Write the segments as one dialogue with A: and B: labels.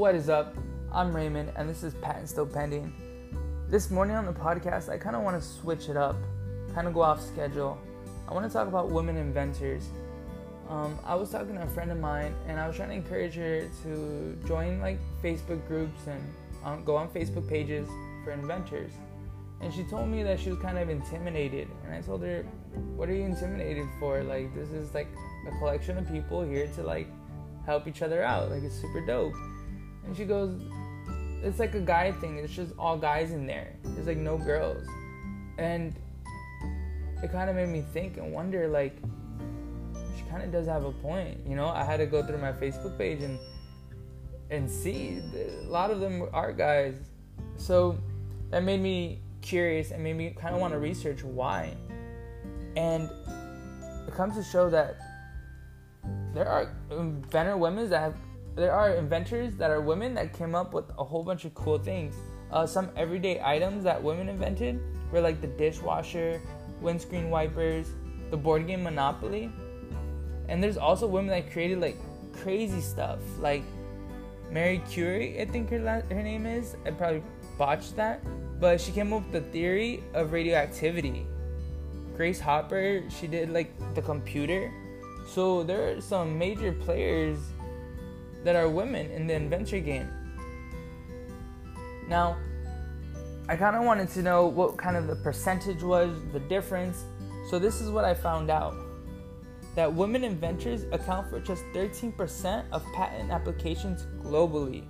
A: What is up? I'm Raymond, and this is Patent Still Pending. This morning on the podcast, I kind of want to switch it up, kind of go off schedule. I want to talk about women inventors. Um, I was talking to a friend of mine, and I was trying to encourage her to join like Facebook groups and um, go on Facebook pages for inventors. And she told me that she was kind of intimidated, and I told her, "What are you intimidated for? Like this is like a collection of people here to like help each other out. Like it's super dope." And she goes, "It's like a guy thing. It's just all guys in there. There's like no girls." And it kind of made me think and wonder like she kind of does have a point you know i had to go through my facebook page and and see a lot of them are guys so that made me curious and made me kind of want to research why and it comes to show that there are um, better women that have there are inventors that are women that came up with a whole bunch of cool things uh, some everyday items that women invented were like the dishwasher windscreen wipers, the board game Monopoly. And there's also women that created like crazy stuff, like Mary Curie, I think her la- her name is. I probably botched that, but she came up with the theory of radioactivity. Grace Hopper, she did like the computer. So there are some major players that are women in the inventor game. Now, I kind of wanted to know what kind of the percentage was, the difference. So this is what I found out. That women inventors account for just 13% of patent applications globally.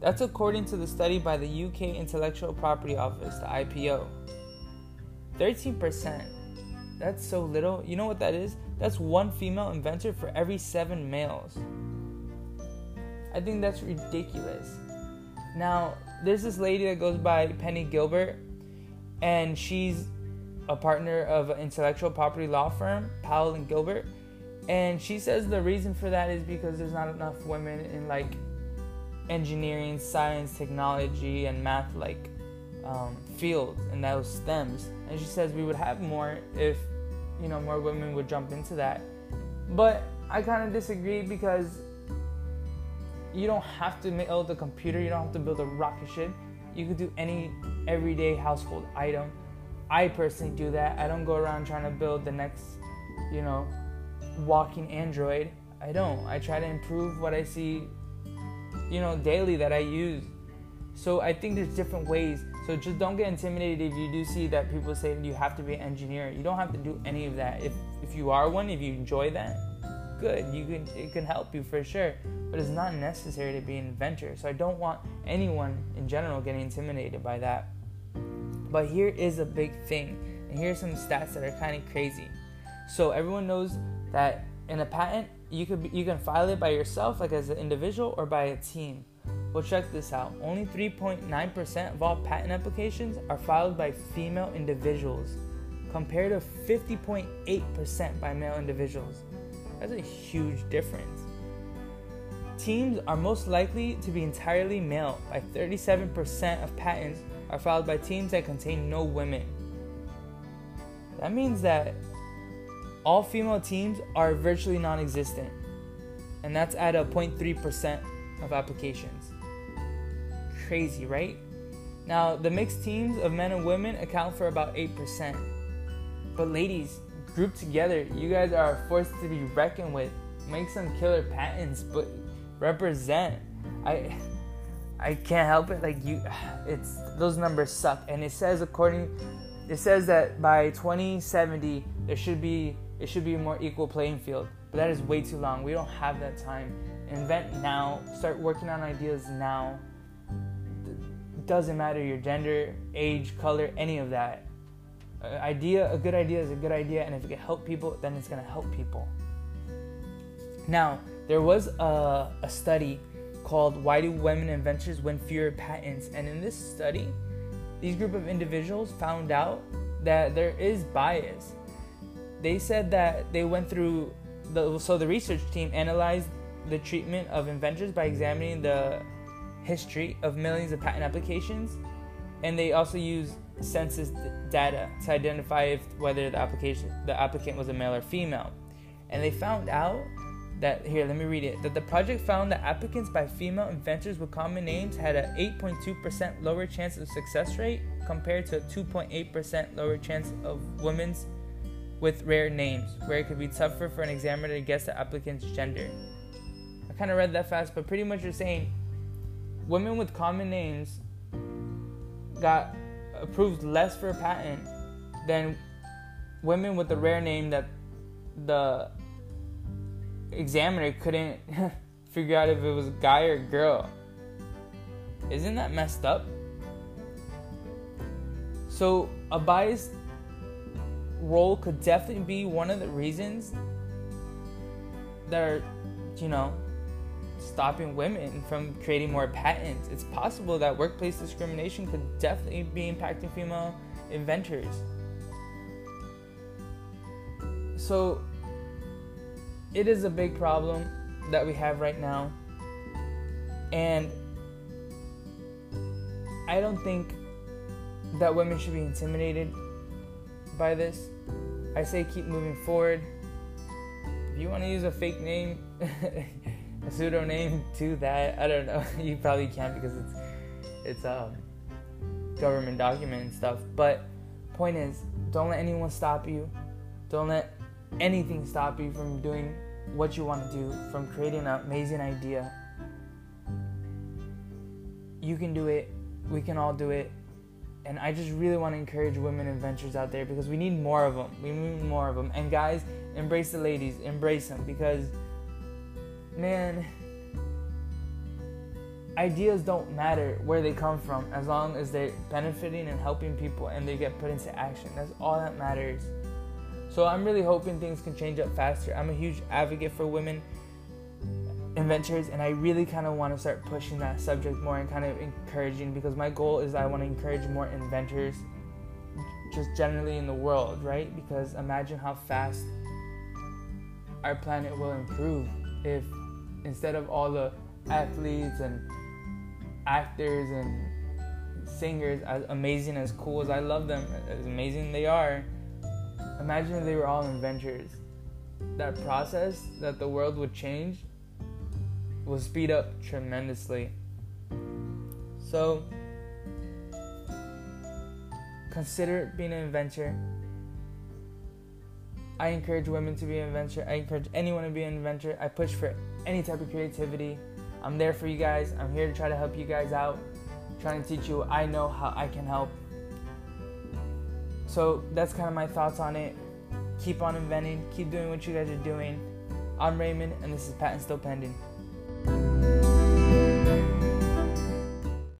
A: That's according to the study by the UK Intellectual Property Office, the IPO. 13%. That's so little. You know what that is? That's one female inventor for every seven males. I think that's ridiculous. Now, there's this lady that goes by Penny Gilbert, and she's a partner of an intellectual property law firm, Powell and Gilbert. And she says the reason for that is because there's not enough women in like engineering, science, technology, and math like um, fields and those stems. And she says we would have more if you know more women would jump into that. But I kind of disagree because you don't have to build a computer, you don't have to build a rocket ship. You could do any everyday household item. I personally do that. I don't go around trying to build the next, you know, walking Android. I don't. I try to improve what I see, you know, daily that I use. So I think there's different ways. So just don't get intimidated if you do see that people say you have to be an engineer. You don't have to do any of that. If if you are one, if you enjoy that, good. You can it can help you for sure, but it's not necessary to be an inventor. So I don't want anyone in general getting intimidated by that. But here is a big thing, and here are some stats that are kind of crazy. So everyone knows that in a patent, you could you can file it by yourself, like as an individual, or by a team. Well, check this out. Only 3.9% of all patent applications are filed by female individuals, compared to 50.8% by male individuals. That's a huge difference. Teams are most likely to be entirely male, by 37% of patents are filed by teams that contain no women. That means that all female teams are virtually non existent, and that's at a 0.3% of applications. Crazy, right? Now, the mixed teams of men and women account for about 8%. But, ladies, group together. You guys are a force to be reckoned with. Make some killer patents, but represent. I I can't help it. Like you, it's those numbers suck. And it says according, it says that by 2070 there should be it should be a more equal playing field. But that is way too long. We don't have that time. Invent now. Start working on ideas now. It doesn't matter your gender, age, color, any of that idea, a good idea is a good idea, and if it can help people, then it's gonna help people. Now, there was a, a study called Why Do Women Inventors Win Fewer Patents? And in this study, these group of individuals found out that there is bias. They said that they went through the so the research team analyzed the treatment of inventors by examining the history of millions of patent applications, and they also used census data to identify if whether the application the applicant was a male or female. And they found out that here let me read it that the project found that applicants by female inventors with common names had a 8.2% lower chance of success rate compared to a 2.8% lower chance of women's with rare names where it could be tougher for an examiner to guess the applicant's gender i kind of read that fast but pretty much you're saying women with common names got approved less for a patent than women with a rare name that the examiner couldn't figure out if it was a guy or girl. Isn't that messed up? So, a biased role could definitely be one of the reasons that are, you know, stopping women from creating more patents. It's possible that workplace discrimination could definitely be impacting female inventors. So, it is a big problem that we have right now. And I don't think that women should be intimidated by this. I say keep moving forward. If you want to use a fake name, a pseudo name, do that. I don't know. you probably can't because it's it's um government document and stuff. But point is, don't let anyone stop you. Don't let anything stop you from doing what you want to do, from creating an amazing idea. You can do it. We can all do it. And I just really want to encourage women inventors out there because we need more of them. We need more of them. And guys, embrace the ladies, embrace them because, man, ideas don't matter where they come from as long as they're benefiting and helping people and they get put into action. That's all that matters. So I'm really hoping things can change up faster. I'm a huge advocate for women inventors and I really kind of want to start pushing that subject more and kind of encouraging because my goal is I want to encourage more inventors just generally in the world, right? Because imagine how fast our planet will improve if instead of all the athletes and actors and singers as amazing as cool as I love them as amazing they are Imagine if they were all inventors. That process that the world would change will speed up tremendously. So, consider being an inventor. I encourage women to be an inventor. I encourage anyone to be an inventor. I push for any type of creativity. I'm there for you guys. I'm here to try to help you guys out, trying to teach you I know how I can help. So that's kind of my thoughts on it. Keep on inventing, keep doing what you guys are doing. I'm Raymond, and this is Patent Still Pending.